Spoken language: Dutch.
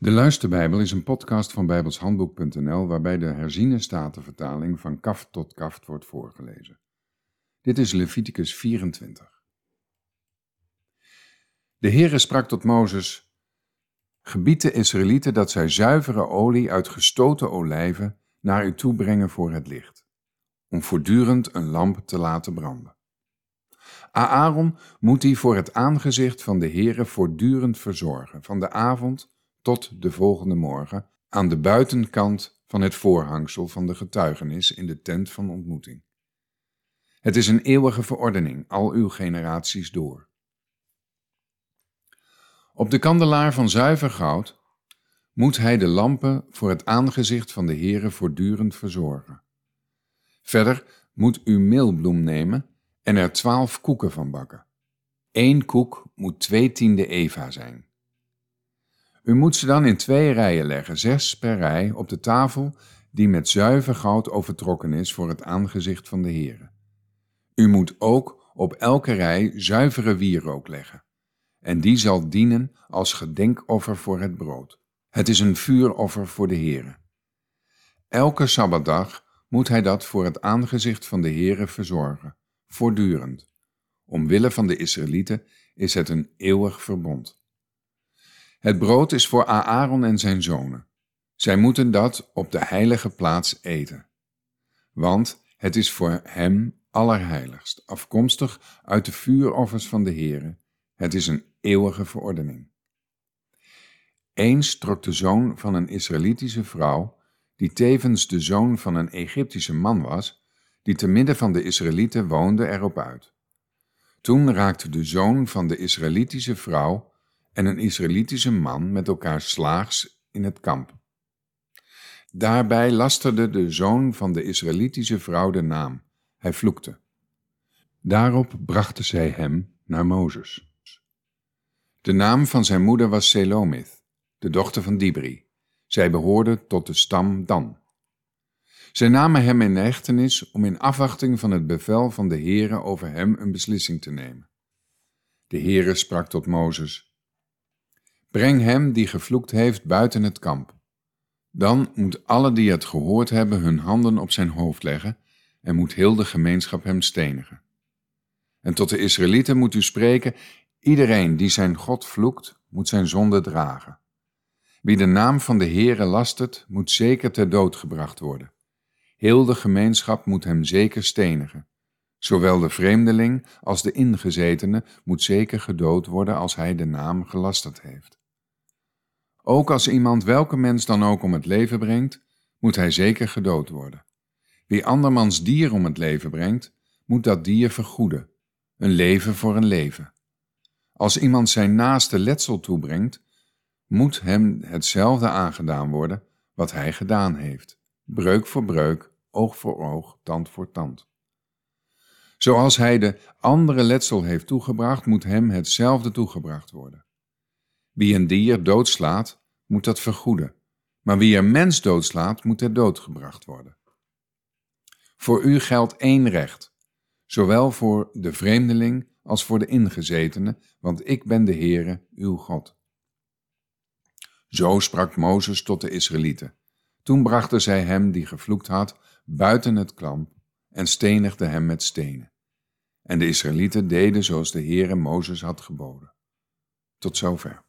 De Luisterbijbel is een podcast van bijbelshandboek.nl waarbij de herziene statenvertaling van kaft tot kaft wordt voorgelezen. Dit is Leviticus 24. De Heere sprak tot Mozes, gebied de Israëlieten dat zij zuivere olie uit gestoten olijven naar u toe brengen voor het licht, om voortdurend een lamp te laten branden. Aaron moet die voor het aangezicht van de Heere voortdurend verzorgen, van de avond tot de volgende morgen aan de buitenkant van het voorhangsel van de getuigenis in de tent van ontmoeting. Het is een eeuwige verordening, al uw generaties door. Op de kandelaar van zuiver goud moet hij de lampen voor het aangezicht van de Heere voortdurend verzorgen. Verder moet u meelbloem nemen en er twaalf koeken van bakken. Eén koek moet twee tiende eva zijn. U moet ze dan in twee rijen leggen, zes per rij, op de tafel die met zuiver goud overtrokken is voor het aangezicht van de Heere. U moet ook op elke rij zuivere wierook leggen, en die zal dienen als gedenkoffer voor het brood. Het is een vuuroffer voor de Heere. Elke Sabbatdag moet hij dat voor het aangezicht van de Heere verzorgen, voortdurend. Omwille van de Israëlieten is het een eeuwig verbond. Het brood is voor Aaron en zijn zonen. Zij moeten dat op de heilige plaats eten. Want het is voor hem allerheiligst, afkomstig uit de vuuroffers van de Heere. Het is een eeuwige verordening. Eens trok de zoon van een Israëlitische vrouw, die tevens de zoon van een Egyptische man was, die te midden van de Israëlieten woonde, erop uit. Toen raakte de zoon van de Israëlitische vrouw en een Israëlitische man met elkaar slaags in het kamp. Daarbij lasterde de zoon van de Israëlitische vrouw de naam. Hij vloekte. Daarop brachten zij hem naar Mozes. De naam van zijn moeder was Selomith, de dochter van Dibri. Zij behoorde tot de stam Dan. Zij namen hem in echtenis om in afwachting van het bevel van de Heere over hem een beslissing te nemen. De Heere sprak tot Mozes: Breng hem die gevloekt heeft buiten het kamp. Dan moet alle die het gehoord hebben hun handen op zijn hoofd leggen en moet heel de gemeenschap hem stenigen. En tot de Israëlieten moet u spreken, iedereen die zijn God vloekt, moet zijn zonde dragen. Wie de naam van de Heere lastert, moet zeker ter dood gebracht worden. Heel de gemeenschap moet hem zeker stenigen. Zowel de vreemdeling als de ingezetene moet zeker gedood worden als hij de naam gelasterd heeft. Ook als iemand welke mens dan ook om het leven brengt, moet hij zeker gedood worden. Wie andermans dier om het leven brengt, moet dat dier vergoeden, een leven voor een leven. Als iemand zijn naaste letsel toebrengt, moet hem hetzelfde aangedaan worden wat hij gedaan heeft, breuk voor breuk, oog voor oog, tand voor tand. Zoals hij de andere letsel heeft toegebracht, moet hem hetzelfde toegebracht worden. Wie een dier doodslaat, moet dat vergoeden, maar wie een mens doodslaat, moet ter dood gebracht worden. Voor u geldt één recht, zowel voor de vreemdeling als voor de ingezetene, want ik ben de Heere, uw God. Zo sprak Mozes tot de Israëlieten. Toen brachten zij hem die gevloekt had buiten het klamp en stenigden hem met stenen. En de Israëlieten deden zoals de Heere Mozes had geboden. Tot zover.